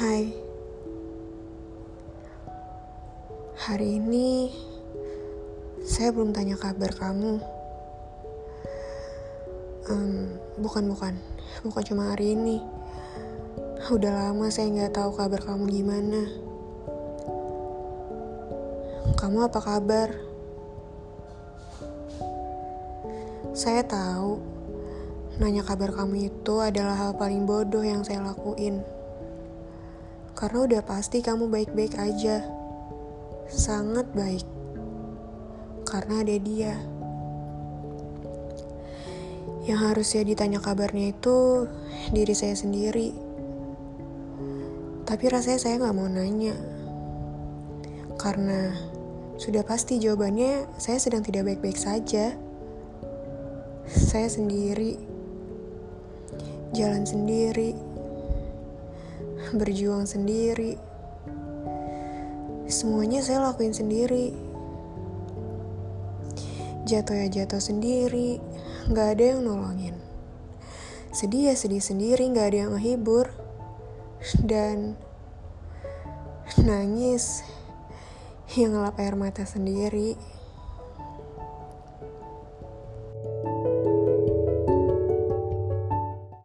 Hai, hari ini saya belum tanya kabar kamu. Um, bukan bukan, bukan cuma hari ini. Udah lama saya nggak tahu kabar kamu gimana. Kamu apa kabar? Saya tahu nanya kabar kamu itu adalah hal paling bodoh yang saya lakuin. Karena udah pasti kamu baik-baik aja. Sangat baik. Karena ada dia. Yang harusnya ditanya kabarnya itu diri saya sendiri. Tapi rasanya saya nggak mau nanya. Karena sudah pasti jawabannya saya sedang tidak baik-baik saja. Saya sendiri. Jalan sendiri berjuang sendiri. Semuanya saya lakuin sendiri. Jatuh ya jatuh sendiri, gak ada yang nolongin. Sedih ya sedih sendiri, gak ada yang menghibur. Dan nangis yang ngelap air mata sendiri.